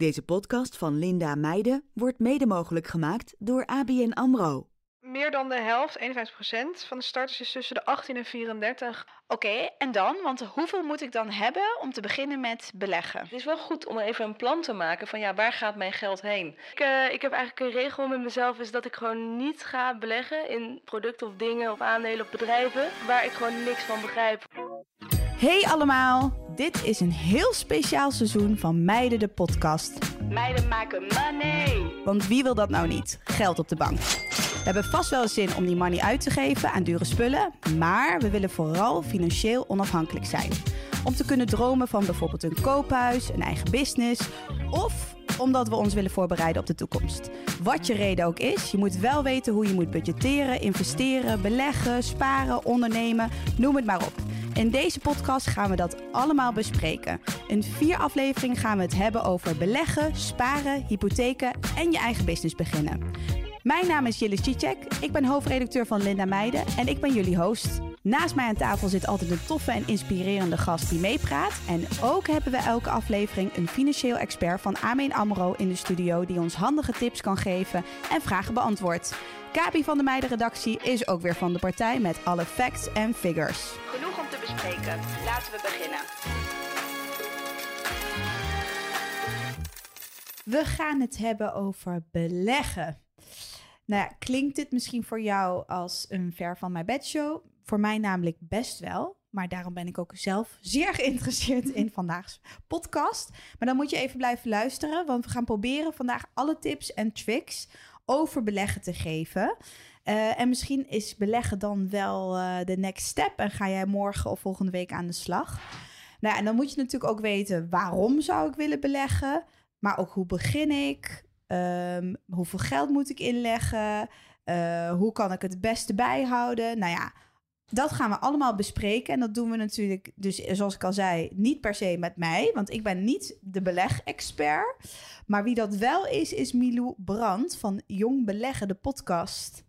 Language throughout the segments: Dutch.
Deze podcast van Linda Meijden wordt mede mogelijk gemaakt door ABN AMRO. Meer dan de helft, 51% van de starters is tussen de 18 en 34. Oké, en dan? Want hoeveel moet ik dan hebben om te beginnen met beleggen? Het is wel goed om even een plan te maken van ja, waar gaat mijn geld heen? Ik, uh, ik heb eigenlijk een regel met mezelf, is dat ik gewoon niet ga beleggen in producten of dingen of aandelen of bedrijven waar ik gewoon niks van begrijp. Hey allemaal, dit is een heel speciaal seizoen van Meiden de podcast. Meiden maken money! Want wie wil dat nou niet? Geld op de bank. We hebben vast wel zin om die money uit te geven aan dure spullen, maar we willen vooral financieel onafhankelijk zijn. Om te kunnen dromen van bijvoorbeeld een koophuis, een eigen business of omdat we ons willen voorbereiden op de toekomst. Wat je reden ook is, je moet wel weten hoe je moet budgetteren, investeren, beleggen, sparen, ondernemen, noem het maar op. In deze podcast gaan we dat allemaal bespreken. In vier afleveringen gaan we het hebben over beleggen, sparen, hypotheken en je eigen business beginnen. Mijn naam is Jillis Cicek, ik ben hoofdredacteur van Linda Meijden en ik ben jullie host. Naast mij aan tafel zit altijd een toffe en inspirerende gast die meepraat. En ook hebben we elke aflevering een financieel expert van Amen AMRO in de studio... die ons handige tips kan geven en vragen beantwoordt. Kabi van de Meidenredactie is ook weer van de partij met alle facts en figures. Bespreken. Laten we beginnen. We gaan het hebben over beleggen. Nou ja, klinkt dit misschien voor jou als een ver van mijn bedshow? Voor mij namelijk best wel. Maar daarom ben ik ook zelf zeer geïnteresseerd in vandaag's podcast. Maar dan moet je even blijven luisteren, want we gaan proberen vandaag alle tips en tricks over beleggen te geven. Uh, en misschien is beleggen dan wel uh, de next step en ga jij morgen of volgende week aan de slag. Nou, en dan moet je natuurlijk ook weten waarom zou ik willen beleggen, maar ook hoe begin ik, um, hoeveel geld moet ik inleggen, uh, hoe kan ik het het beste bijhouden. Nou ja, dat gaan we allemaal bespreken. En dat doen we natuurlijk, dus zoals ik al zei, niet per se met mij. Want ik ben niet de beleg-expert. Maar wie dat wel is, is Milou Brand van Jong Beleggen, de podcast.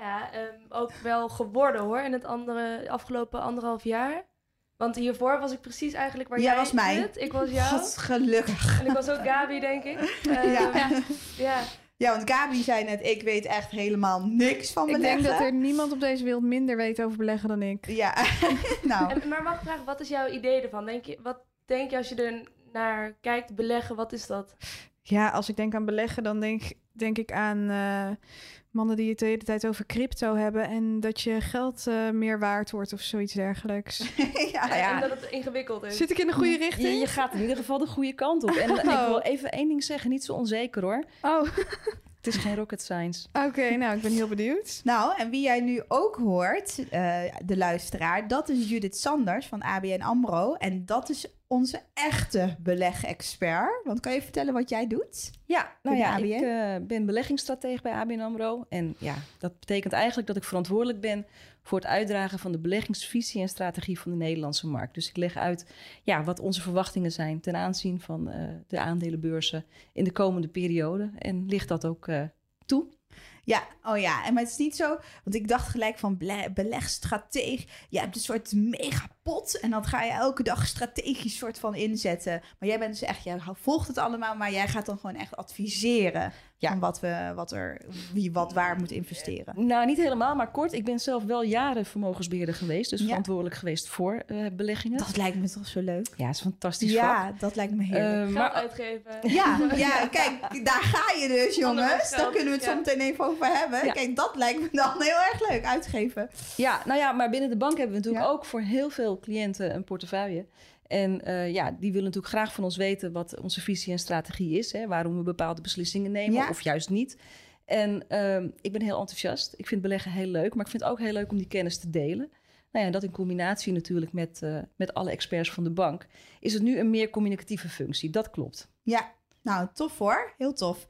Ja, um, ook wel geworden hoor. In het andere, afgelopen anderhalf jaar. Want hiervoor was ik precies eigenlijk waar jij, jij was mij. Zit. Ik was jou. God, gelukkig. En ik was ook Gabi, denk ik. Uh, ja. ja. ja. Ja, want Gabi zei net, ik weet echt helemaal niks van beleggen. Ik denk dat er niemand op deze wereld minder weet over beleggen dan ik. Ja, nou. En, maar mag ik vragen, wat is jouw idee ervan? Denk je, wat denk je als je er naar kijkt, beleggen, wat is dat? Ja, als ik denk aan beleggen, dan denk, denk ik aan uh, mannen die het de hele tijd over crypto hebben en dat je geld uh, meer waard wordt of zoiets dergelijks. ja, en, ja. En dat het ingewikkeld is. Zit ik in de goede richting? Je, je gaat in ieder geval de goede kant op. En oh. ik wil even één ding zeggen, niet zo onzeker hoor. Oh. Het is geen rocket science. Oké, okay, nou, ik ben heel benieuwd. Nou, en wie jij nu ook hoort, uh, de luisteraar, dat is Judith Sanders van ABN AMRO. En dat is onze echte beleg-expert. Want kan je vertellen wat jij doet? Ja, nou ja, ik uh, ben beleggingsstratege bij ABN AMRO. En ja, dat betekent eigenlijk dat ik verantwoordelijk ben voor het uitdragen van de beleggingsvisie en strategie van de Nederlandse markt. Dus ik leg uit ja, wat onze verwachtingen zijn ten aanzien van uh, de aandelenbeurzen in de komende periode. En ligt dat ook uh, toe. Ja, oh ja. En maar het is niet zo, want ik dacht gelijk van belegstratege. Je hebt een soort megapot en dan ga je elke dag strategisch soort van inzetten. Maar jij bent dus echt, jij volgt het allemaal, maar jij gaat dan gewoon echt adviseren ja. van wat we, wat er, wie wat waar moet investeren. Nou, niet helemaal, maar kort. Ik ben zelf wel jaren vermogensbeheerder geweest, dus ja. verantwoordelijk geweest voor uh, beleggingen. Dat lijkt me toch zo leuk. Ja, is fantastisch. Ja, vak. dat lijkt me heerlijk. Uh, maar uitgeven. Ja, ja, kijk, daar ga je dus, jongens. Daar kunnen we het ja. zo meteen even over hebben. Ja. Kijk, dat lijkt me dan heel erg leuk uitgeven. Ja, nou ja, maar binnen de bank hebben we natuurlijk ook voor heel veel cliënten een portefeuille. En uh, ja, die willen natuurlijk graag van ons weten wat onze visie en strategie is. Hè, waarom we bepaalde beslissingen nemen ja. of juist niet. En uh, ik ben heel enthousiast. Ik vind beleggen heel leuk, maar ik vind het ook heel leuk om die kennis te delen. Nou ja, dat in combinatie natuurlijk met, uh, met alle experts van de bank, is het nu een meer communicatieve functie. Dat klopt. Ja, nou tof hoor. Heel tof.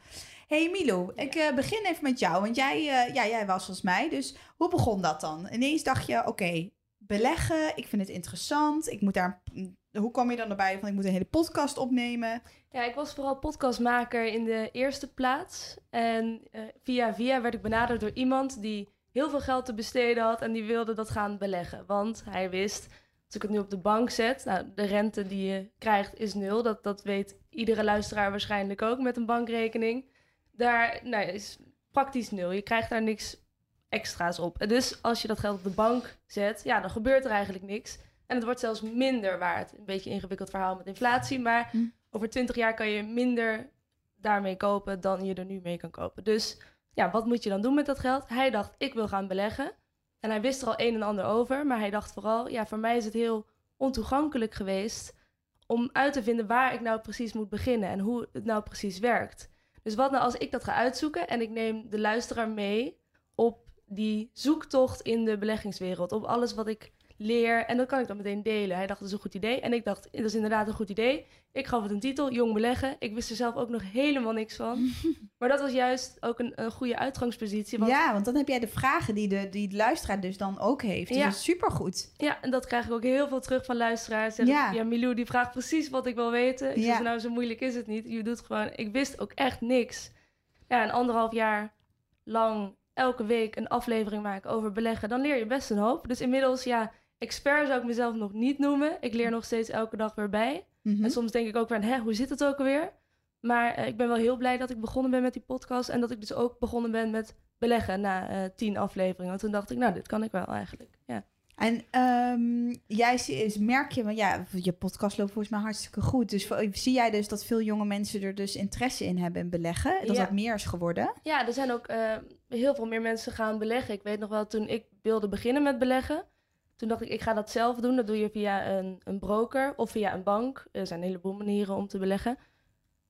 Hey Milo, ik uh, begin even met jou, want jij, ja, jij was als mij. Dus hoe begon dat dan? Ineens dacht je, oké, okay, beleggen, ik vind het interessant. Ik moet daar. Hoe kwam je dan erbij van ik moet een hele podcast opnemen? Ja, ik was vooral podcastmaker in de eerste plaats. En uh, via via werd ik benaderd door iemand die heel veel geld te besteden had en die wilde dat gaan beleggen. Want hij wist, Als ik het nu op de bank zet, nou, de rente die je krijgt is nul. Dat, dat weet iedere luisteraar waarschijnlijk ook met een bankrekening. Daar nou, is praktisch nul. Je krijgt daar niks extra's op. En dus als je dat geld op de bank zet, ja, dan gebeurt er eigenlijk niks. En het wordt zelfs minder waard. Een beetje een ingewikkeld verhaal met inflatie, maar Hm. over 20 jaar kan je minder daarmee kopen dan je er nu mee kan kopen. Dus ja, wat moet je dan doen met dat geld? Hij dacht, ik wil gaan beleggen. En hij wist er al een en ander over, maar hij dacht vooral, ja, voor mij is het heel ontoegankelijk geweest om uit te vinden waar ik nou precies moet beginnen en hoe het nou precies werkt. Dus wat nou als ik dat ga uitzoeken en ik neem de luisteraar mee op die zoektocht in de beleggingswereld, op alles wat ik leer en dat kan ik dan meteen delen. Hij dacht dat is een goed idee en ik dacht dat is inderdaad een goed idee. Ik gaf het een titel, Jong Beleggen. Ik wist er zelf ook nog helemaal niks van. maar dat was juist ook een, een goede uitgangspositie. Want Ja, want dan heb jij de vragen die de, die de luisteraar dus dan ook heeft. Dus Ja. dat is supergoed. Ja, en dat krijg ik ook heel veel terug van luisteraars. Ja. Milou die vraagt precies wat ik wil weten. Ik Ja. zeg, nou zo moeilijk is het niet. Je doet gewoon, ik wist ook echt niks. Ja, een anderhalf jaar lang elke week een aflevering maken over beleggen. Dan leer je best een hoop. Dus inmiddels, ja, expert zou ik mezelf nog niet noemen. Ik leer nog steeds elke dag weer bij. Mhm. En soms denk ik ook weer, hè, hoe zit het ook alweer? Maar eh, ik ben wel heel blij dat ik begonnen ben met die podcast. En dat ik dus ook begonnen ben met beleggen na eh, tien afleveringen. Want toen dacht ik, nou, dit kan ik wel eigenlijk. Ja. En ehm, jij is- merk je, want ja, je podcast loopt volgens mij hartstikke goed. Dus zie jij dus dat veel jonge mensen er dus interesse in hebben in beleggen? Dat Ja. dat meer is geworden? Ja, er zijn ook eh, heel veel meer mensen gaan beleggen. Ik weet nog wel, toen ik wilde beginnen met beleggen, toen dacht ik, ik ga dat zelf doen. Dat doe je via een, een broker of via een bank. Er zijn een heleboel manieren om te beleggen.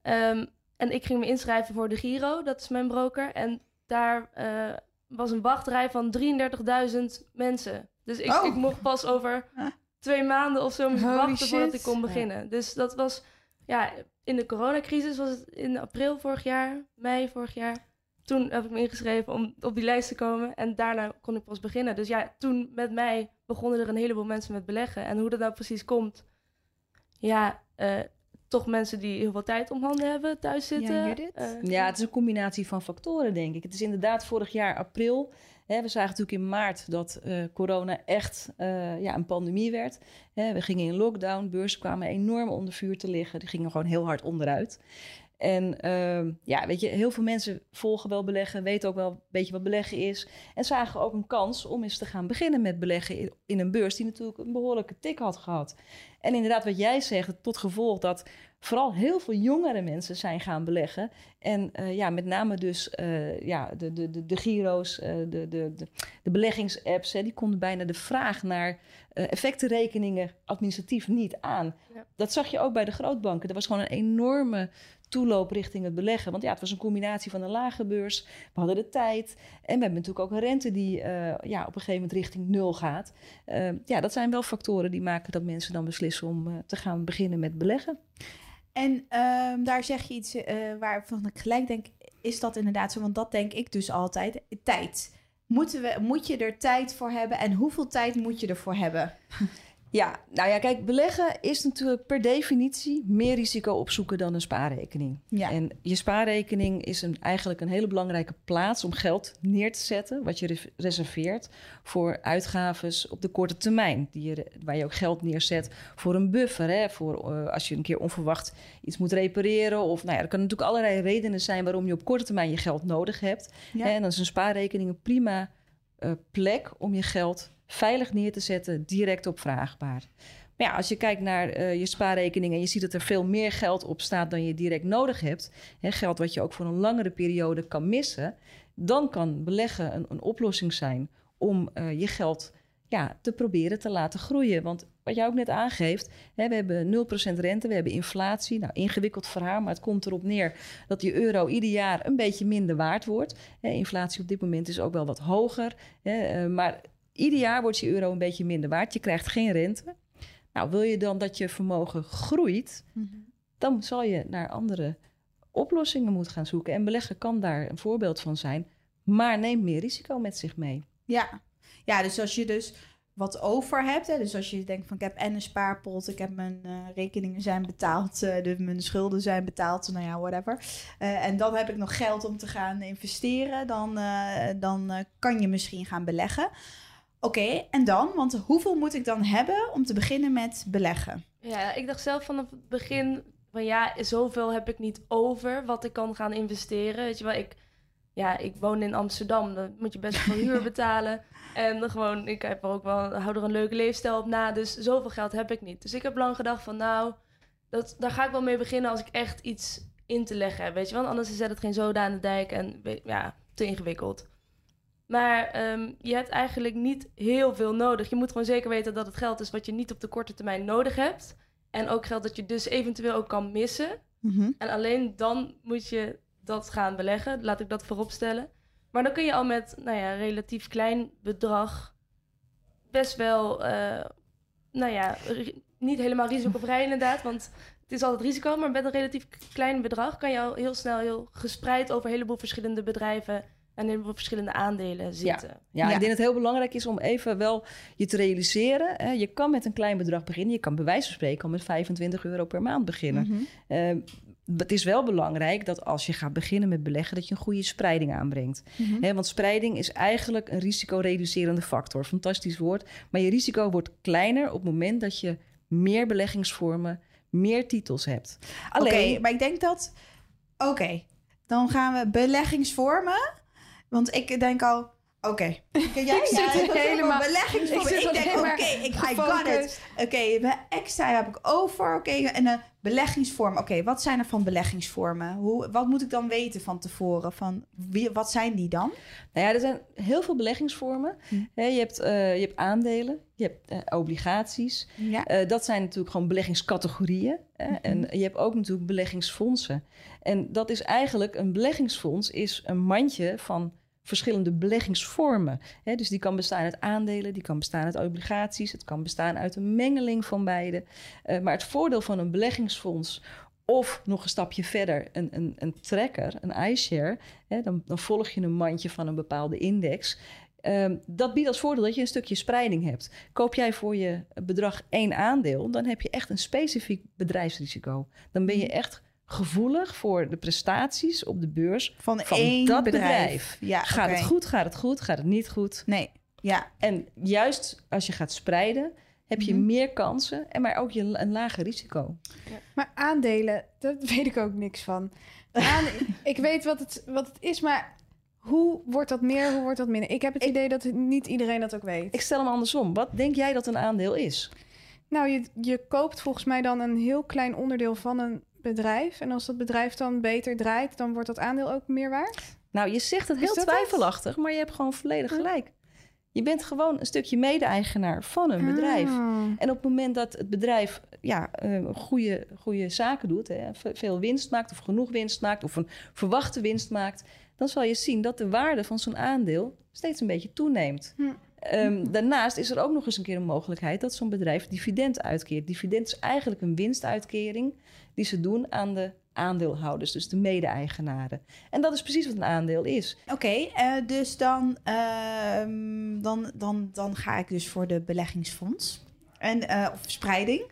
Ehm, en ik ging me inschrijven voor de Giro, dat is mijn broker. En daar eh, was een wachtrij van 33.000 mensen. Dus ik, Oh. ik mocht pas over twee maanden of zo moest wachten voordat ik kon beginnen. Dus dat was, ja, in de coronacrisis was het in april vorig jaar, mei vorig jaar. Toen heb ik me ingeschreven om op die lijst te komen. En daarna kon ik pas beginnen. Dus ja, toen met mij begonnen er een heleboel mensen met beleggen. En hoe dat nou precies komt. Ja, eh, toch mensen die heel veel tijd om handen hebben, thuis zitten. Judith? Eh, Ja, het is een combinatie van factoren, denk ik. Het is inderdaad vorig jaar april. We zagen natuurlijk in maart dat eh, corona echt eh, ja, een pandemie werd. We gingen in lockdown, beurzen kwamen enorm onder vuur te liggen. Die gingen gewoon heel hard onderuit. En ehm, ja, weet je, heel veel mensen volgen wel beleggen, weten ook wel een beetje wat beleggen is. En zagen ook een kans om eens te gaan beginnen met beleggen in, een beurs die natuurlijk een behoorlijke tik had gehad. En inderdaad, wat jij zegt, tot gevolg dat vooral heel veel jongere mensen zijn gaan beleggen. En eh, ja, met name dus eh, ja, de, de, de, de Giro's, eh, de, de, de, de beleggingsapps, hè, die konden bijna de vraag naar effectenrekeningen administratief niet aan. Ja. Dat zag je ook bij de grootbanken. Er was gewoon een enorme toeloop richting het beleggen. Want ja, het was een combinatie van een lage beurs. We hadden de tijd. En we hebben natuurlijk ook een rente die eh, ja, op een gegeven moment richting nul gaat. Eh, ja, dat zijn wel factoren die maken dat mensen dan beslissen om eh, te gaan beginnen met beleggen. En ehm, daar zeg je iets eh waarvan ik gelijk denk, is dat inderdaad zo? Want dat denk ik dus altijd. Tijd. Moeten we, moet je er tijd voor hebben? En hoeveel tijd moet je ervoor hebben? Ja, nou ja, kijk, beleggen is natuurlijk per definitie meer risico opzoeken dan een spaarrekening. Ja. En je spaarrekening is een, eigenlijk een hele belangrijke plaats om geld neer te zetten, wat je re- reserveert voor uitgaves op de korte termijn, die je, waar je ook geld neerzet voor een buffer, hè, voor eh, als je een keer onverwacht iets moet repareren. Of nou ja, er kunnen natuurlijk allerlei redenen zijn waarom je op korte termijn je geld nodig hebt. Ja. En dan is een spaarrekening een prima eh, plek om je geld veilig neer te zetten, direct opvraagbaar. Maar ja, als je kijkt naar eh, je spaarrekening en je ziet dat er veel meer geld op staat dan je direct nodig hebt, hè, geld wat je ook voor een langere periode kan missen, dan kan beleggen een, een oplossing zijn om eh, je geld ja, te proberen te laten groeien. Want wat jij ook net aangeeft, hè, we hebben 0% rente, we hebben inflatie. Nou, ingewikkeld verhaal, maar het komt erop neer dat die euro ieder jaar een beetje minder waard wordt. Hè, inflatie op dit moment is ook wel wat hoger, hè, eh, maar ieder jaar wordt je euro een beetje minder waard. Je krijgt geen rente. Nou, wil je dan dat je vermogen groeit, Mhm. dan zal je naar andere oplossingen moeten gaan zoeken. En beleggen kan daar een voorbeeld van zijn, maar neemt meer risico met zich mee. Ja. ja, dus als je dus wat over hebt, hè, dus als je denkt van ik heb en een spaarpot, ik heb mijn eh, rekeningen zijn betaald, eh, de, mijn schulden zijn betaald, nou ja, whatever. Eh, en dan heb ik nog geld om te gaan investeren, dan, dan kan je misschien gaan beleggen. Oké, en dan? Want hoeveel moet ik dan hebben om te beginnen met beleggen? Ja, ik dacht zelf vanaf het begin van ja, zoveel heb ik niet over wat ik kan gaan investeren. Weet je wel, ik, ja, ik woon in Amsterdam, dan moet je best veel huur betalen. En gewoon, ik heb er ook wel, hou er een leuke leefstijl op na, dus zoveel geld heb ik niet. Dus ik heb lang gedacht van nou, dat, daar ga ik wel mee beginnen als ik echt iets in te leggen heb, weet je wel. Anders zet het geen zoden aan de dijk en ja, te ingewikkeld. Maar ehm, je hebt eigenlijk niet heel veel nodig. Je moet gewoon zeker weten dat het geld is wat je niet op de korte termijn nodig hebt. En ook geld dat je dus eventueel ook kan missen. Mhm. En alleen dan moet je dat gaan beleggen. Laat ik dat voorop stellen. Maar dan kun je al met nou ja, relatief klein bedrag best wel, eh, nou ja, niet helemaal risicovrij inderdaad. Want het is altijd risico, maar met een relatief klein bedrag kan je al heel snel heel gespreid over een heleboel verschillende bedrijven en in verschillende aandelen zitten. Ja, ja, ik denk dat het heel belangrijk is om even wel je te realiseren. Hè, je kan met een klein bedrag beginnen. Je kan bij wijze van spreken al met 25 euro per maand beginnen. Mhm. Ehm, het is wel belangrijk dat als je gaat beginnen met beleggen, dat je een goede spreiding aanbrengt. Mhm. want spreiding is eigenlijk een risicoreducerende factor. Fantastisch woord. Maar je risico wordt kleiner op het moment dat je meer beleggingsvormen, meer titels hebt. Oké, maar ik denk dat... Oké, dan gaan we beleggingsvormen. Want ik denk al... Oké. Jij Ik zit hebt helemaal- beleggingsvormen. ik denk, oké, ik I got it. Oké, we extra heb ik over. Oké, en een beleggingsvorm. Oké, wat zijn er van beleggingsvormen? Hoe, wat moet ik dan weten van tevoren? Van wie, wat zijn die dan? Nou ja, er zijn heel veel beleggingsvormen. Hm. Je, hebt, eh, je hebt aandelen, je hebt eh, obligaties. Ja. Eh, dat zijn natuurlijk gewoon beleggingscategorieën. Hè? Mhm. En je hebt ook natuurlijk beleggingsfondsen. En dat is eigenlijk, een beleggingsfonds is een mandje van verschillende beleggingsvormen. Hè? Dus die kan bestaan uit aandelen, die kan bestaan uit obligaties, het kan bestaan uit een mengeling van beide. Eh, maar het voordeel van een beleggingsfonds of nog een stapje verder, een, een, een tracker, een iShare, hè, dan, dan volg je een mandje van een bepaalde index. Ehm, dat biedt als voordeel dat je een stukje spreiding hebt. Koop jij voor je bedrag één aandeel, dan heb je echt een specifiek bedrijfsrisico. Dan ben je echt gevoelig voor de prestaties op de beurs Van, van één dat bedrijf. bedrijf. Ja, Gaat het goed, gaat het goed, gaat het niet goed? Nee, ja. En juist als je gaat spreiden, heb je Mhm. meer kansen en maar ook je, een lager risico. Maar aandelen, daar weet ik ook niks van. Ik weet wat het, wat het is, maar hoe wordt dat meer, hoe wordt dat minder? Ik heb het Ik- idee dat niet iedereen dat ook weet. Ik stel hem andersom. Wat denk jij dat een aandeel is? Nou, je, je koopt volgens mij dan een heel klein onderdeel van een bedrijf. En als dat bedrijf dan beter draait, dan wordt dat aandeel ook meer waard. Nou, je zegt het heel twijfelachtig, maar je hebt gewoon volledig gelijk. Je bent gewoon een stukje mede-eigenaar van een bedrijf. Ah. En op het moment dat het bedrijf ja, eh, goede, goede zaken doet, hè, ve- veel winst maakt of genoeg winst maakt of een verwachte winst maakt, dan zal je zien dat de waarde van zo'n aandeel steeds een beetje toeneemt. Hm. Ehm, daarnaast is er ook nog eens een keer een mogelijkheid dat zo'n bedrijf dividend uitkeert. Dividend is eigenlijk een winstuitkering die ze doen aan de aandeelhouders, dus de mede-eigenaren. En dat is precies wat een aandeel is. Oké, eh, dus dan, ehm, dan, dan, dan ga ik dus voor de beleggingsfonds. En, eh, of spreiding.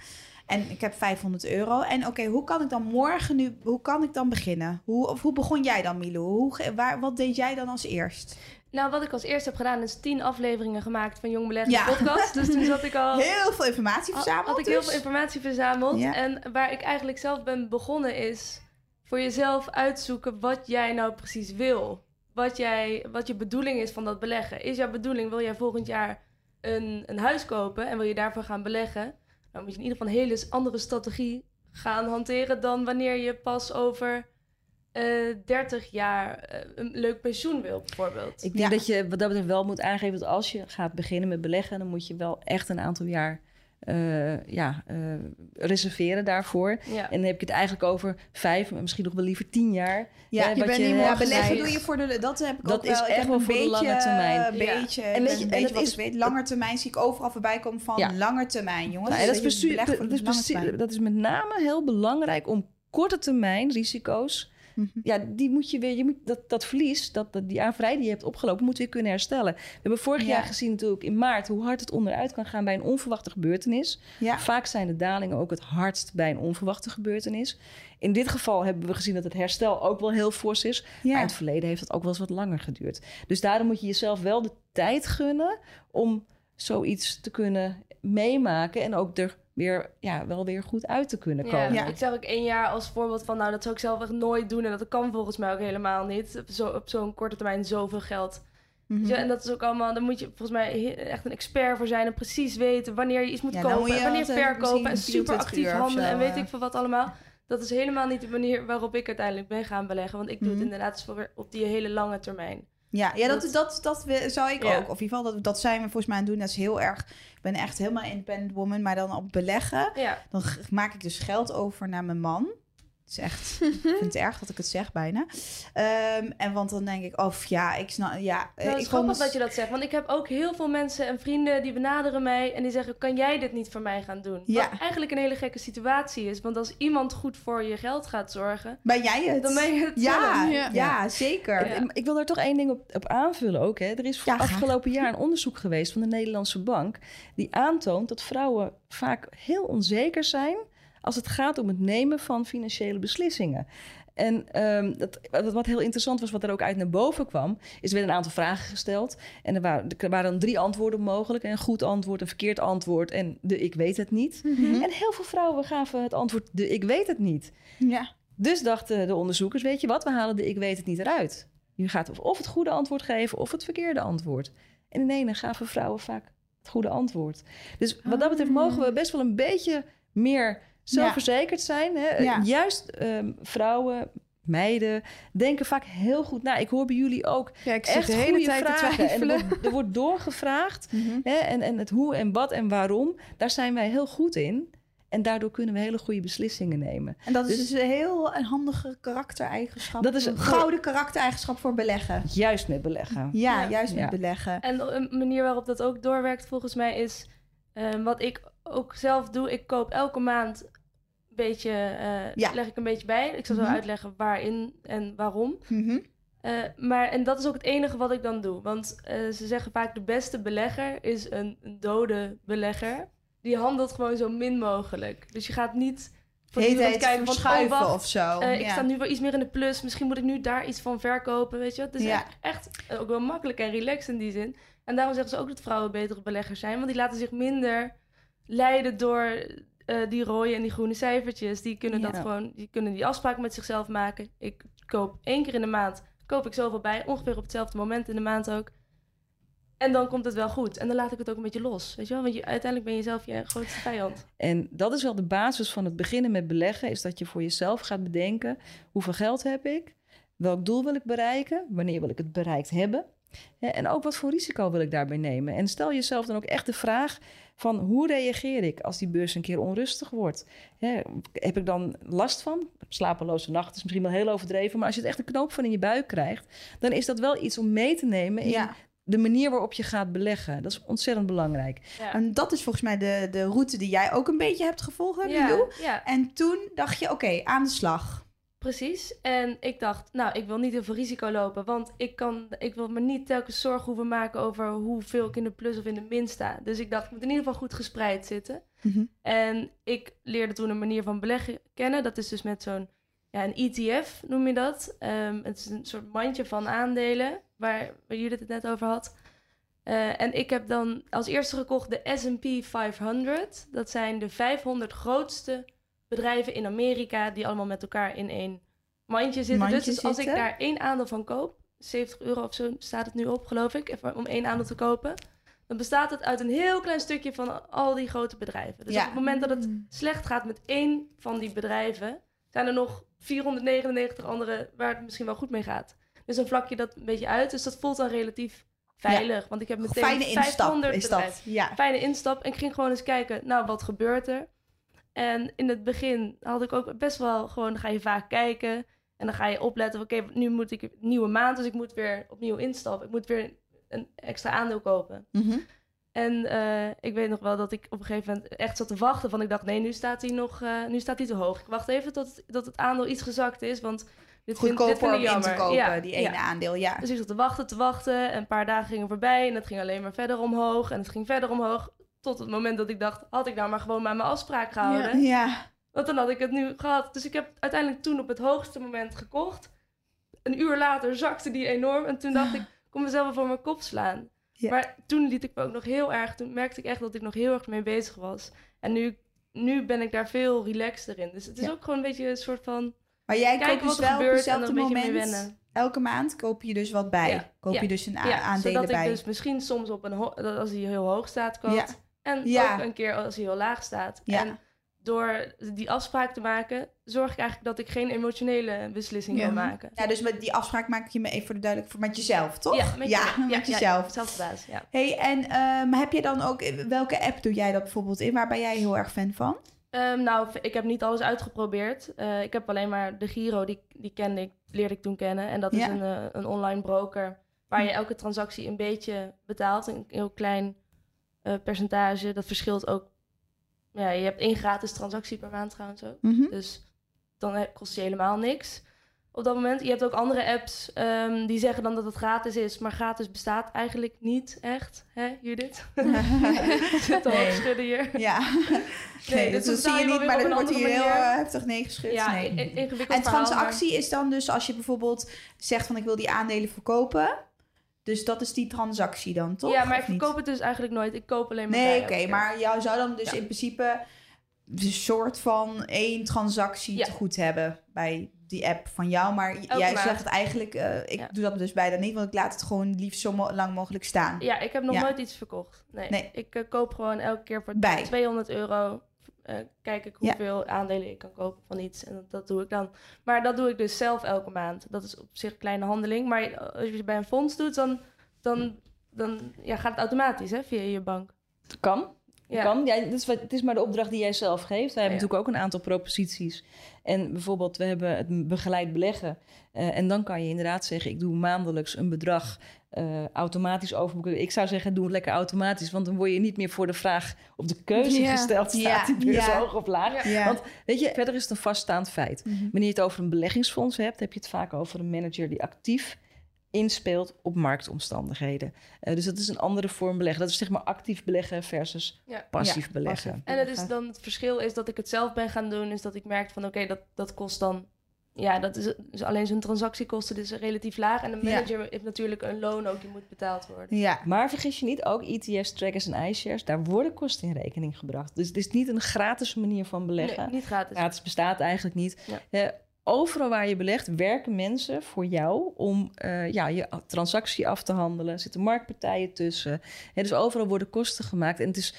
En ik heb 500 euro. En oké, hoe kan ik dan morgen nu, hoe kan ik dan beginnen? Hoe, of hoe begon jij dan? Hoe, ge- waar, wat deed jij dan als eerst? Nou, wat ik als eerste heb gedaan is tien afleveringen gemaakt van Jong Beleggen Ja. podcast. Dus toen zat ik al... Heel veel informatie verzameld had ik dus. heel veel informatie verzameld. Ja. En waar ik eigenlijk zelf ben begonnen is voor jezelf uitzoeken wat jij nou precies wil. Wat, jij, wat je bedoeling is van dat beleggen. Is jouw bedoeling, wil jij volgend jaar een, een huis kopen en wil je daarvoor gaan beleggen? Dan moet je in ieder geval een hele andere strategie gaan hanteren dan wanneer je pas over eh 30 jaar eh, een leuk pensioen wil, bijvoorbeeld. Ik denk Ja. dat je wat dat betreft wel moet aangeven dat als je gaat beginnen met beleggen, dan moet je wel echt een aantal jaar eh, ja, eh, reserveren daarvoor. Ja. En dan heb ik het eigenlijk over vijf, maar misschien nog wel liever tien jaar. Ja, Hè, je wat bent niet Ja, morgen beleggen doe je voor de... Dat heb ik Dat ook is wel. Ik echt heb wel een voor de beetje, lange termijn. Een Ja. beetje, En en weet je- een en beetje het wat is- weet. Lange termijn zie ik overal voorbij komen van Ja. lange termijn, jongens. Nou, ja, dat, is dat, is dat is met name heel belangrijk om korte termijn risico's. Mhm. Ja, die moet je weer, je moet dat, dat verlies, dat, dat, die aanvrij die je hebt opgelopen, moet weer kunnen herstellen. We hebben vorig Ja. jaar gezien natuurlijk in maart hoe hard het onderuit kan gaan bij een onverwachte gebeurtenis. Ja. Vaak zijn de dalingen ook het hardst bij een onverwachte gebeurtenis. In dit geval hebben we gezien dat het herstel ook wel heel fors is. Maar in het verleden heeft het ook wel eens wat langer geduurd. Dus daarom moet je jezelf wel de tijd gunnen om zoiets te kunnen meemaken en ook er weer, ja, wel weer goed uit te kunnen komen. Ja, Ik zeg ook één jaar als voorbeeld van, nou, dat zou ik zelf echt nooit doen. En dat kan volgens mij ook helemaal niet. Op, zo, op zo'n korte termijn zoveel geld. Mhm. Ja, en dat is ook allemaal, daar moet je volgens mij echt een expert voor zijn en precies weten wanneer je iets moet Ja, dan kopen moet je en wanneer verkopen en super 24 actief handelen zo, en weet ik veel wat allemaal. Dat is helemaal niet de manier waarop ik uiteindelijk ben gaan beleggen. Want ik doe Mhm. het inderdaad voor, op die hele lange termijn. Ja, ja dat, Dat- dat, dat, we- zou ik Ja. ook. Of in ieder geval, dat, dat zijn we volgens mij aan het doen. Dat is heel erg... Ik ben echt helemaal independent woman. Maar dan op beleggen, Ja, dan maak ik dus geld over naar mijn man. Het is echt... ik vind het erg dat ik het zeg, bijna. Ehm, en want dan denk ik, of ja, ik snap... Ja, nou, eh, het ik is grappig vond- dat je dat zegt. Want ik heb ook heel veel mensen en vrienden die benaderen mij en die zeggen: Kan jij dit niet voor mij gaan doen? Ja. Wat eigenlijk een hele gekke situatie is. Want als iemand goed voor je geld gaat zorgen, Ben jij het? dan ben je het ja, ja, Ja. zeker. Ja. Ik wil daar toch één ding op, op aanvullen ook. Hè. Er is Ja, graag. afgelopen jaar een onderzoek geweest van de Nederlandse Bank... die aantoont dat vrouwen vaak heel onzeker zijn... als het gaat om het nemen van financiële beslissingen. En ehm, dat, wat- wat heel interessant was, wat er ook uit naar boven kwam... is er werden een aantal vragen gesteld. En er waren, er waren dan drie antwoorden mogelijk. Een goed antwoord, een verkeerd antwoord en de ik weet het niet. Mhm. En heel veel vrouwen gaven het antwoord de ik weet het niet. Ja. Dus dachten de onderzoekers, weet je wat, we halen de ik weet het niet eruit. Je gaat of- of het goede antwoord geven of het verkeerde antwoord. En in ene gaven vrouwen vaak het goede antwoord. Dus wat dat betreft mogen we best wel een beetje meer zelfverzekerd zijn. Hè? Ja. Juist ehm, vrouwen, meiden, denken vaak heel goed na. Ik hoor bij jullie ook Ja, ik zit echt de hele goede tijd te vragen. En er twijfelen. wordt, er wordt doorgevraagd. Mhm. Hè? En, en het hoe en wat en waarom, daar zijn wij heel goed in. En daardoor kunnen we hele goede beslissingen nemen. En dat is Dus- dus een heel een handige karaktereigenschap. Dat is een gouden karaktereigenschap voor beleggen. Juist met beleggen. Ja, Ja. juist met Ja. beleggen. En een manier waarop dat ook doorwerkt volgens mij is... eh, wat ik ook zelf doe, ik koop elke maand een beetje... eh, Ja. leg ik een beetje bij. Ik zal zo Mhm. uitleggen waarin en waarom. Mhm. Eh, maar, en dat is ook het enige wat ik dan doe. Want eh, ze zeggen vaak de beste belegger is een, een dode belegger. Die handelt gewoon zo min mogelijk. Dus je gaat niet voortdurend Heet kijken van... Oh, verschuiven wacht, of zo. ik sta nu wel iets meer in de plus. Misschien moet ik nu daar iets van verkopen, weet je. Het is Ja. echt, echt ook wel makkelijk en relaxed in die zin. En daarom zeggen ze ook dat vrouwen betere beleggers zijn. Want die laten zich minder leiden door eh, die rode en die groene cijfertjes. Die kunnen, dat Ja. gewoon, die kunnen die afspraak met zichzelf maken. Ik koop één keer in de maand, koop ik zoveel bij. Ongeveer op hetzelfde moment in de maand ook. En dan komt het wel goed. En dan laat ik het ook een beetje los, weet je wel. Want je, uiteindelijk ben je zelf je grootste vijand. En dat is wel de basis van het beginnen met beleggen, is dat je voor jezelf gaat bedenken, hoeveel geld heb ik? Welk doel wil ik bereiken? Wanneer wil ik het bereikt hebben? En ook wat voor risico wil ik daarbij nemen? En stel jezelf dan ook echt de vraag van hoe reageer ik als die beurs een keer onrustig wordt? Hè, heb ik dan last van? Slapeloze nacht is misschien wel heel overdreven, maar als je het echt een knoop van in je buik krijgt, dan is dat wel iets om mee te nemen in Ja. de manier waarop je gaat beleggen. Dat is ontzettend belangrijk. Ja. En dat is volgens mij de, de route die jij ook een beetje hebt gevolgd, hè, ja, Milou? ja. En toen dacht je, oké, aan de slag. Precies. En ik dacht, nou, ik wil niet heel veel risico lopen. Want ik, kan, ik wil me niet telkens zorgen hoeven maken over hoeveel ik in de plus of in de min sta. Dus ik dacht, ik moet in ieder geval goed gespreid zitten. Mhm. En ik leerde toen een manier van beleggen kennen. Dat is dus met zo'n ja, een ETF, noem je dat. Ehm, het is een soort mandje van aandelen, waar, waar Judith het net over had. Eh, en ik heb dan als eerste gekocht de S&P 500. Dat zijn de 500 grootste bedrijven in Amerika... die allemaal met elkaar in één mandje zitten. Mandje dus, dus als ik daar één aandeel van koop... 70 euro of zo staat het nu op, geloof ik, even om één aandeel te kopen... dan bestaat het uit een heel klein stukje van al die grote bedrijven. Dus Ja. op het moment dat het slecht gaat met één van die bedrijven... zijn er nog 499 andere waar het misschien wel goed mee gaat. Dus dan vlak je dat een beetje uit. Dus dat voelt dan relatief veilig. Want ik heb meteen Fijne instap 500 is dat. Ja. Fijne instap. En ik ging gewoon eens kijken, nou, wat gebeurt er? En in het begin had ik ook best wel gewoon, dan ga je vaak kijken. En dan ga je opletten, oké, nu moet ik een nieuwe maand. Dus ik moet weer opnieuw instappen. Ik moet weer een extra aandeel kopen. Mhm. En eh, ik weet nog wel dat ik op een gegeven moment echt zat te wachten. Van ik dacht, nee, nu staat hij nog uh, nu staat hij te hoog. Ik wacht even tot, het, tot het aandeel iets gezakt is. Want dit vind, dit Goedkoper vind om ik in te kopen, Ja, die ene ja. aandeel, ja. Dus ik zat te wachten, te wachten. En een paar dagen gingen voorbij. En het ging alleen maar verder omhoog. En het ging verder omhoog. Tot het moment dat ik dacht, had ik nou maar gewoon maar mijn afspraak gehouden. Ja. Want dan had ik het nu gehad. Dus ik heb uiteindelijk toen op het hoogste moment gekocht. Een uur later zakte die enorm. En toen dacht ik, kom mezelf voor mijn kop slaan. Ja. Maar toen liet ik me ook nog heel erg, toen merkte ik echt dat ik nog heel erg mee bezig was. En nu, nu ben ik daar veel relaxter in. Dus het is Ja. ook gewoon een beetje een soort van Maar jij koopt dus wel op hetzelfde moment. Elke maand koop je dus wat bij. Ja, Koop je dus een aandelen zodat bij. ik dus misschien soms op een als hij heel hoog staat koopt. Ja. En Ja. ook een keer als hij heel laag staat. Ja. En door die afspraak te maken, zorg ik eigenlijk dat ik geen emotionele beslissing Ja. wil maken. Ja, dus met die afspraak maak je me even voor de duidelijk voor met jezelf, toch? Ja, met, ja, je- met ja, jezelf. Ja, zelfde basis, ja. Hey, en ehm, heb je dan ook welke app doe jij dat bijvoorbeeld in? Waar ben jij heel erg fan van? Ehm, nou, ik heb niet alles uitgeprobeerd. Eh, ik heb alleen maar de Giro, die, die kende ik, leerde ik toen kennen. En dat is Ja. een, eh, een online broker waar je elke transactie een beetje betaalt. Een heel klein eh, percentage. Dat verschilt ook. Ja, je hebt één gratis transactie per maand trouwens ook. Mhm. Dus dan eh, kost je helemaal niks op dat moment. Je hebt ook andere apps ehm, die zeggen dan dat het gratis is. Maar gratis bestaat eigenlijk niet echt. Hè, Judith? Zit Nee. hoog schudden hier. Ja, nee, dus dat dan zie je niet, maar een wordt hier heel manier. eh, heftig nee geschud. Ja, nee. ingewikkeld En maar- transactie is dan dus als je bijvoorbeeld zegt van ik wil die aandelen verkopen. Dus dat is die transactie dan, toch? Ja, maar ik verkoop het dus eigenlijk nooit. Ik koop alleen maar Nee, oké, maar jou zou dan dus Ja. in principe een soort van één transactie Ja. te goed hebben bij die app van jou. Maar Elke jij maand. zegt eigenlijk, eh, ik Ja. doe dat dus bijna niet, want ik laat het gewoon liefst zo mo- lang mogelijk staan. Ja, ik heb nog nooit iets verkocht. Nee, Nee. ik eh, koop gewoon elke keer voor Bij. 200 euro. Eh, kijk ik Ja. hoeveel aandelen ik kan kopen van iets. En dat, dat doe ik dan. Maar dat doe ik dus zelf elke maand. Dat is op zich een kleine handeling. Maar als je het bij een fonds doet, dan, dan, dan ja, gaat het automatisch hè, via je bank. Kan. Ja. Kan. Ja, het, is, wat- het is maar de opdracht die jij zelf geeft. Wij hebben Ja. natuurlijk ook een aantal proposities. En bijvoorbeeld, we hebben het begeleid beleggen. Eh, en dan kan je inderdaad zeggen, ik doe maandelijks een bedrag eh, automatisch overboeken. Ik zou zeggen, doe het lekker automatisch. Want dan word je niet meer voor de vraag op de keuze Ja. gesteld. Staat Ja. die beurs Ja. hoog of laag? Ja. Want weet je, verder is het een vaststaand feit. Mhm. Wanneer je het over een beleggingsfonds hebt, heb je het vaak over een manager die actief inspeelt op marktomstandigheden. Eh, dus dat is een andere vorm beleggen. Dat is zeg maar actief beleggen versus Ja. passief Ja, beleggen. passief. En het, is dan, het verschil is dat ik het zelf ben gaan doen. Is dat ik merk van oké, dat, dat kost dan... Ja, dat is, is alleen zijn transactiekosten dus relatief laag. En de Ja. manager heeft natuurlijk een loon ook die moet betaald worden. Ja. Maar vergis je niet, ook ETF's, trackers en iShares, daar worden kosten in rekening gebracht. Dus het is niet een gratis manier van beleggen. Nee, niet gratis. Gratis bestaat eigenlijk niet. Ja. Eh, overal waar je belegt, werken mensen voor jou om eh, ja, je transactie af te handelen. Er zitten marktpartijen tussen. Hè, dus overal worden kosten gemaakt. En het is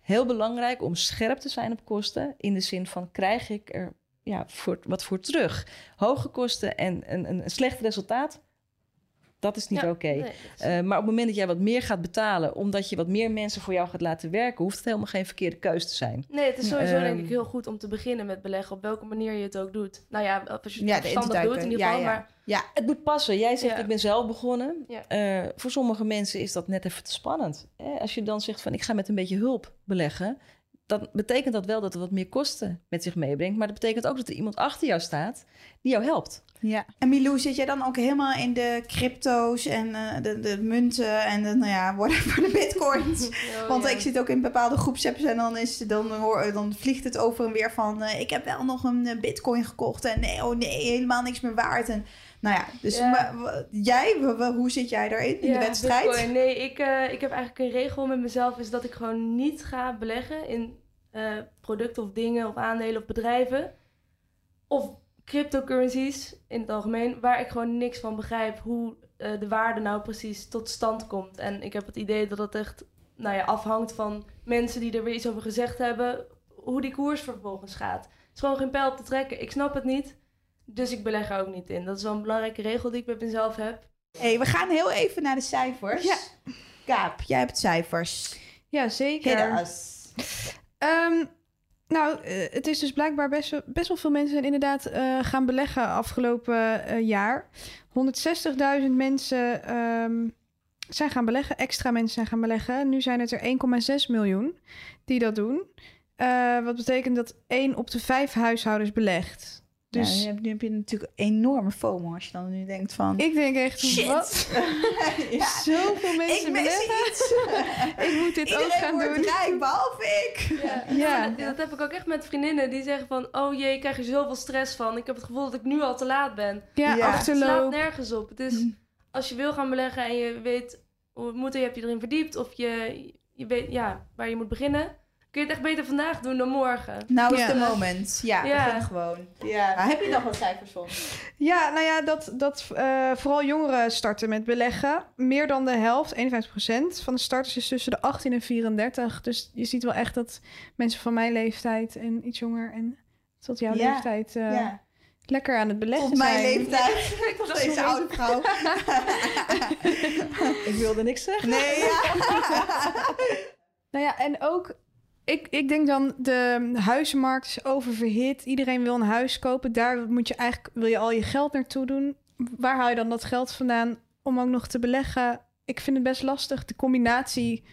heel belangrijk om scherp te zijn op kosten. In de zin van, krijg ik er ja, voor, wat voor terug? Hoge kosten en een, een, een slecht resultaat, dat is niet Ja, oké. nee, Eh, maar op het moment dat jij wat meer gaat betalen, omdat je wat meer mensen voor jou gaat laten werken, hoeft het helemaal geen verkeerde keus te zijn. Nee, het is sowieso Ehm, denk ik heel goed om te beginnen met beleggen, op welke manier je het ook doet. Nou ja, als je het Ja, verstandig doet in ieder geval. ja. Maar Ja, Het moet passen. Jij zegt, ik ben zelf begonnen. Eh, voor sommige mensen is dat net even te spannend. Als je dan zegt van, ik ga met een beetje hulp beleggen, dan betekent dat wel dat het wat meer kosten met zich meebrengt. Maar dat betekent ook dat er iemand achter jou staat die jou helpt. ja. En Milou, zit jij dan ook helemaal in de crypto's en eh, de, de munten en de, nou ja, whatever, de bitcoins? Oh, Want ja. ik zit ook in bepaalde groepsapps en dan, is, dan, hoor, dan vliegt het over en weer van... eh, ik heb wel nog een eh, bitcoin gekocht en nee, oh nee, helemaal niks meer waard. En, nou ja, dus Ja. jij, hoe zit jij daarin in Ja, de wedstrijd? Bitcoin. Nee, ik, eh, ik heb eigenlijk een regel met mezelf, is dat ik gewoon niet ga beleggen in eh, producten of dingen of aandelen of bedrijven. Of cryptocurrencies in het algemeen, waar ik gewoon niks van begrijp hoe eh, de waarde nou precies tot stand komt. En ik heb het idee dat het echt nou ja, afhangt van mensen die er weer iets over gezegd hebben, hoe die koers vervolgens gaat. Het is gewoon geen pijl te trekken. Ik snap het niet, dus ik beleg er ook niet in. Dat is wel een belangrijke regel die ik met mezelf heb. hey, we gaan heel even naar de cijfers. Ja. Kaap, jij hebt cijfers. Ja, zeker. Ehm, nou, eh, het is dus blijkbaar best, wel- best wel veel mensen zijn inderdaad eh, gaan beleggen afgelopen eh, jaar. 160.000 mensen ehm, zijn gaan beleggen, extra mensen zijn gaan beleggen. Nu zijn het er 1,6 miljoen die dat doen. Eh, wat betekent dat 1 op de 5 huishoudens belegt. Dus Dus nu, heb, nu heb je natuurlijk enorme FOMO als je dan nu denkt van... ik denk echt, Shit. wat? ja, Zoveel mensen ik mis iets. Ik moet dit ook Iedereen gaan wordt doen. rijk, behalve ik. Ja, Ja. dat, dat heb ik ook echt met vriendinnen die zeggen van... oh jee, ik krijg er zoveel stress van. Ik heb het gevoel dat ik nu al te laat ben. Ja, Ja. Het slaat achterloop. nergens op. Het is, Mm. als je wil gaan beleggen en je weet hoe moet je, heb je erin verdiept of je, je weet ja, waar je moet beginnen, kun je het echt beter vandaag doen dan morgen. Nou is Ja. de moment. Ja, Ja. begin gewoon. Ja. Nou, heb je nog wat cijfers van? Ja, nou ja, dat, dat eh, vooral jongeren starten met beleggen. Meer dan de helft, 51% van de starters is tussen de 18 en 34. Dus je ziet wel echt dat mensen van mijn leeftijd en iets jonger en tot jouw Ja, leeftijd eh, ja. lekker aan het beleggen Tot mijn zijn. leeftijd. Dat is deze oude vrouw. Ik wilde niks zeggen. Nee, ja. Nou ja, en ook, ik, ik denk dan, de huizenmarkt is oververhit. Iedereen wil een huis kopen. Daar moet je eigenlijk, wil je al je geld naartoe doen. Waar haal je dan dat geld vandaan om ook nog te beleggen? Ik vind het best lastig, de combinatie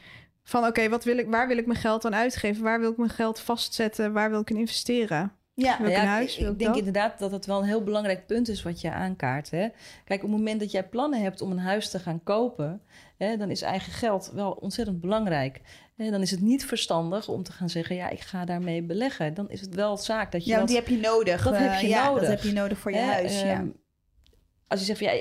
van, oké, wat wil ik, waar wil ik mijn geld aan uitgeven? Waar wil ik mijn geld vastzetten? Waar wil ik in investeren? Ja. Ja, huis? ik- ik ik denk dat? inderdaad dat het wel een heel belangrijk punt is wat je aankaart. Hè? Kijk, op het moment dat jij plannen hebt om een huis te gaan kopen, hè, dan is eigen geld wel ontzettend belangrijk. Dan is het niet verstandig om te gaan zeggen, ja, ik ga daarmee beleggen. Dan is het wel zaak dat je Ja, want dat die heb je nodig. dat Eh, heb je ja, nodig. Dat heb je nodig voor je Hè, huis. ja. ehm, Als je zegt, ja,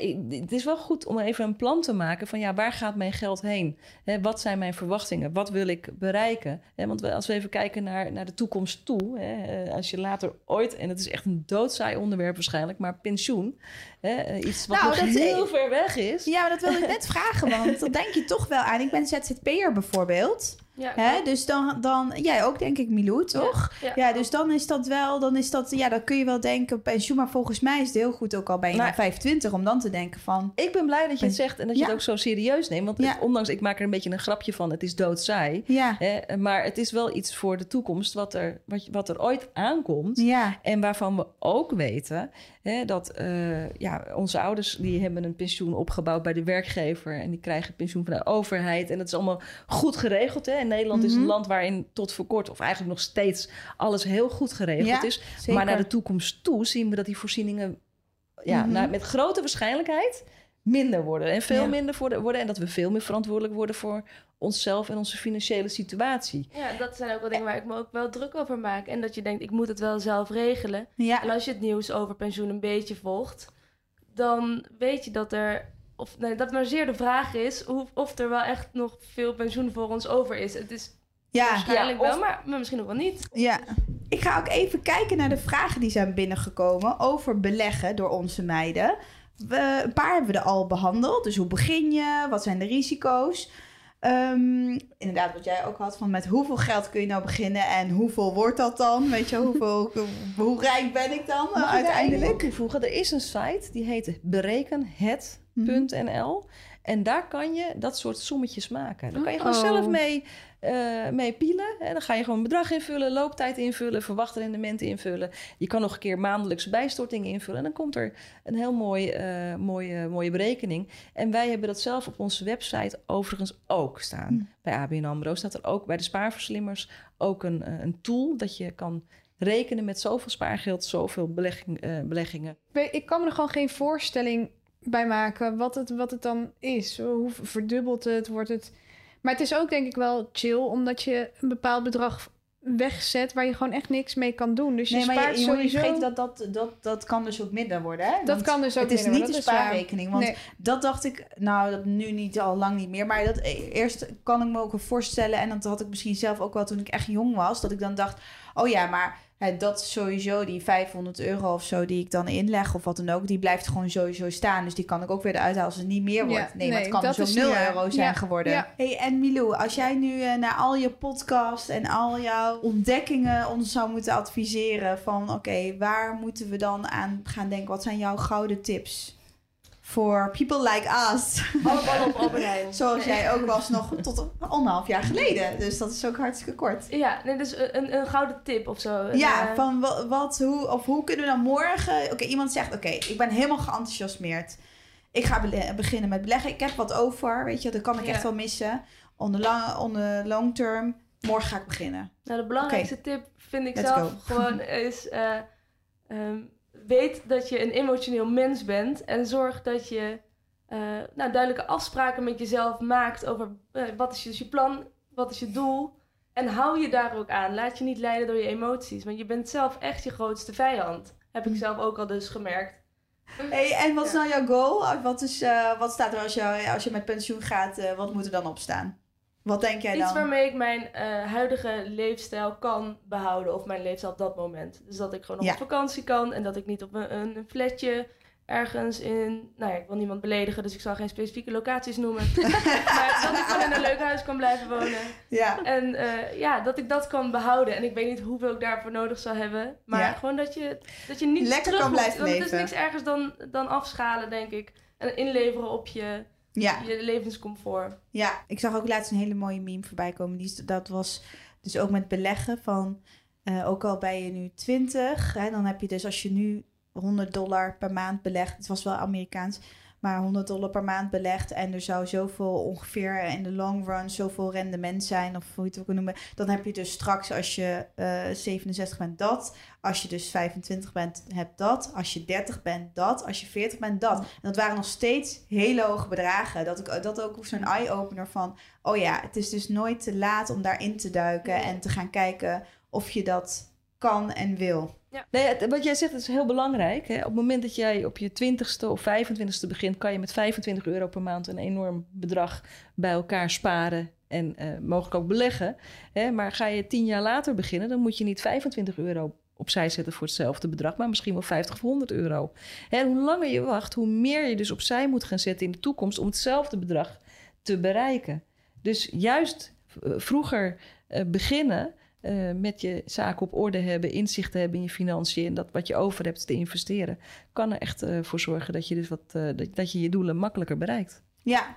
het is wel goed om even een plan te maken van ja, waar gaat mijn geld heen? Hè, wat zijn mijn verwachtingen? Wat wil ik bereiken? Hè, want als we even kijken naar, naar de toekomst toe, hè, eh, als je later ooit, en het is echt een doodsaai onderwerp waarschijnlijk, maar pensioen, hè, eh, iets wat Nou, nog dat- heel ver weg is. Ja, maar dat wilde ik net vragen, want dat denk je toch wel aan. Ik ben ZZP'er bijvoorbeeld. Ja, Hè? Dus dan, dan, jij ook denk ik, Milou, toch? Ja, Ja, dus dan is dat wel, dan is dat, ja, dan kun je wel denken pensioen. Maar volgens mij is het heel goed ook al bij Maar- 25 om dan te denken van, Ik ben blij dat je het zegt en dat je het ook zo serieus neemt. Want Ja. het- ondanks, ik maak er een beetje een grapje van, het is doodsaai. ja, Hè, maar het is wel iets voor de toekomst wat er, wat, wat er ooit aankomt. ja, En waarvan we ook weten hè, dat eh, ja, onze ouders die hebben een pensioen opgebouwd bij de werkgever. En die krijgen pensioen van de overheid. En dat is allemaal goed geregeld. Hè? En Nederland is Mhm. een land waarin tot voor kort, of eigenlijk nog steeds, alles heel goed geregeld Ja, is. zeker. Maar naar de toekomst toe zien we dat die voorzieningen ja, Mhm. met grote waarschijnlijkheid minder worden. En veel Ja. minder worden. En dat we veel meer verantwoordelijk worden voor onszelf en onze financiële situatie. Ja, dat zijn ook wel dingen waar ik me ook wel druk over maak. En dat je denkt, ik moet het wel zelf regelen. ja, En als je het nieuws over pensioen een beetje volgt, dan weet je dat er, of nee, dat maar zeer de vraag is hoe, of er wel echt nog veel pensioen voor ons over is. Het is ja, waarschijnlijk ja, of- wel, maar, maar misschien ook wel niet. ja. Ik ga ook even kijken naar de vragen die zijn binnengekomen over beleggen door onze meiden. We, een paar hebben we er al behandeld. Dus hoe begin je? Wat zijn de risico's? Ehm, inderdaad, wat jij ook had van met hoeveel geld kun je nou beginnen en hoeveel wordt dat dan? Weet je, hoeveel, hoe rijk ben ik dan Mag ik uiteindelijk? aan toevoegen? Er is een site die heet berekenhet.nl. En daar kan je dat soort sommetjes maken. Daar kan je gewoon Oh. zelf mee, eh, mee pielen. En dan ga je gewoon een bedrag invullen, looptijd invullen, verwachte rendementen invullen. Je kan nog een keer maandelijkse bijstortingen invullen. En dan komt er een heel mooi, eh, mooie, mooie berekening. En wij hebben dat zelf op onze website overigens ook staan. Hm. Bij ABN AMRO staat er ook bij de spaarverslimmers ook een, eh, een tool dat je kan rekenen met zoveel spaargeld, zoveel belegging, beleggingen. Ik kan me er gewoon geen voorstelling bij maken wat het, wat het dan is. Hoe verdubbelt het? Wordt het... Maar het is ook denk ik wel chill, omdat je een bepaald bedrag wegzet waar je gewoon echt niks mee kan doen. Dus je Nee, maar spaart je, je moet niet sowieso... dat dat, dat dat kan dus ook minder worden. Hè? dat kan dus ook het is minder, niet de spaarrekening. Want Nee. dat dacht ik, nou, dat nu niet al lang niet meer. Maar dat eerst kan ik me ook voorstellen. En dat had ik misschien zelf ook wel toen ik echt jong was. Dat ik dan dacht, oh ja, maar hè, dat sowieso die 500 euro of zo die ik dan inleg of wat dan ook. Die blijft gewoon sowieso staan. Dus die kan ik ook weer eruit halen als het niet meer wordt. Ja, nee, maar het kan dat dus ook is 0 niet waar. euro zijn Ja, geworden. Hey, en Milou, als jij nu eh, naar al je podcast en al jouw ontdekkingen ons zou moeten adviseren van oké, waar moeten we dan aan gaan denken? Wat zijn jouw gouden tips? Voor people like us. Zoals jij ook was nog tot anderhalf jaar geleden. Dus dat is ook hartstikke kort. Ja, nee, dus een, een gouden tip of zo. Ja, eh, van wat, wat hoe, of hoe kunnen we dan morgen... Oké, iemand zegt, oké, ik ben helemaal geenthousiasmeerd. Ik ga beginnen met beleggen. Ik heb wat over, weet je. Dat kan ik Ja. echt wel missen. On the, lang, on the long term. Morgen ga ik beginnen. Nou, de belangrijkste tip vind ik Let's zelf go. gewoon is... eh, ehm, weet dat je een emotioneel mens bent en zorg dat je eh, nou, duidelijke afspraken met jezelf maakt over eh, wat is dus je plan, wat is je doel en hou je daar ook aan. Laat je niet leiden door je emoties, want je bent zelf echt je grootste vijand. Heb ik Mm. zelf ook al dus gemerkt. Hey, en wat is dan jouw goal? Wat, is, uh, wat staat er als je, als je met pensioen gaat? Wat moet er dan op staan? Wat denk jij dan? Iets waarmee ik mijn uh, huidige leefstijl kan behouden. Of mijn leefstijl op dat moment. Dus dat ik gewoon op vakantie kan. En dat ik niet op een, een flatje ergens in... Nou ja, ik wil niemand beledigen, dus ik zal geen specifieke locaties noemen. maar dat ik gewoon in een leuk huis kan blijven wonen. Ja. En uh, ja, dat ik dat kan behouden. En ik weet niet hoeveel ik daarvoor nodig zou hebben. Maar ja. gewoon dat je, dat je niet Lekker terug kan moet. blijven Want leven. het is niks ergens dan, dan afschalen, denk ik. En inleveren op je, ja. je levenscomfort. Ja, ik zag ook laatst een hele mooie meme voorbij komen. Die, dat was dus ook met beleggen van... Uh, ook al ben je nu 20, hè, dan heb je dus als je nu 100 dollar per maand belegd. Het was wel Amerikaans, maar 100 dollar per maand belegd. En er zou zoveel ongeveer in de long run zoveel rendement zijn, of hoe je het ook noemen. Dan heb je dus straks als je uh, 67 bent dat. Als je dus 25 bent, heb dat. Als je 30 bent, dat. Als je 40 bent, dat. En dat waren nog steeds hele hoge bedragen. Dat ik dat ook zo'n eye-opener van... oh ja, het is dus nooit te laat om daarin te duiken... en te gaan kijken of je dat kan en wil. Ja. Nee, wat jij zegt is heel belangrijk. Hè? Op het moment dat jij op je 20ste of 25ste begint, kan je met 25 euro per maand een enorm bedrag bij elkaar sparen en uh, mogelijk ook beleggen. Hè? Maar ga je tien jaar later beginnen, dan moet je niet 25 euro opzij zetten voor hetzelfde bedrag, maar misschien wel 50 of 100 euro. En hoe langer je wacht, hoe meer je dus opzij moet gaan zetten in de toekomst om hetzelfde bedrag te bereiken. Dus juist uh, vroeger uh, beginnen uh, met je zaken op orde hebben, inzicht hebben in je financiën en dat wat je over hebt te investeren, kan er echt uh, voor zorgen dat je dus wat uh, dat, dat, je je doelen makkelijker bereikt. Ja.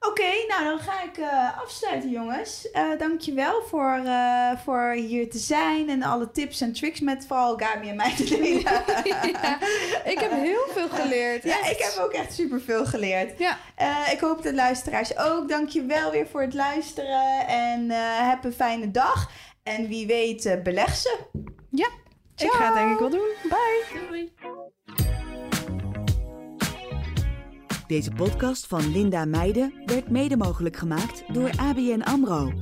Oké, okay, nou dan ga ik afsluiten, jongens. dankjewel voor, voor hier te zijn en alle tips en tricks met vooral Gabi en mij te delen. ja, ik heb heel veel geleerd. Ja, ik heb ook echt super veel geleerd. Ja. ik hoop de luisteraars ook. Dankjewel weer voor het luisteren en heb een fijne dag. En wie weet, uh, beleg ze. Ja, Ciao. ik ga het denk ik wel doen. Bye. Doei. Deze podcast van Linda Meijden werd mede mogelijk gemaakt door ABN AMRO.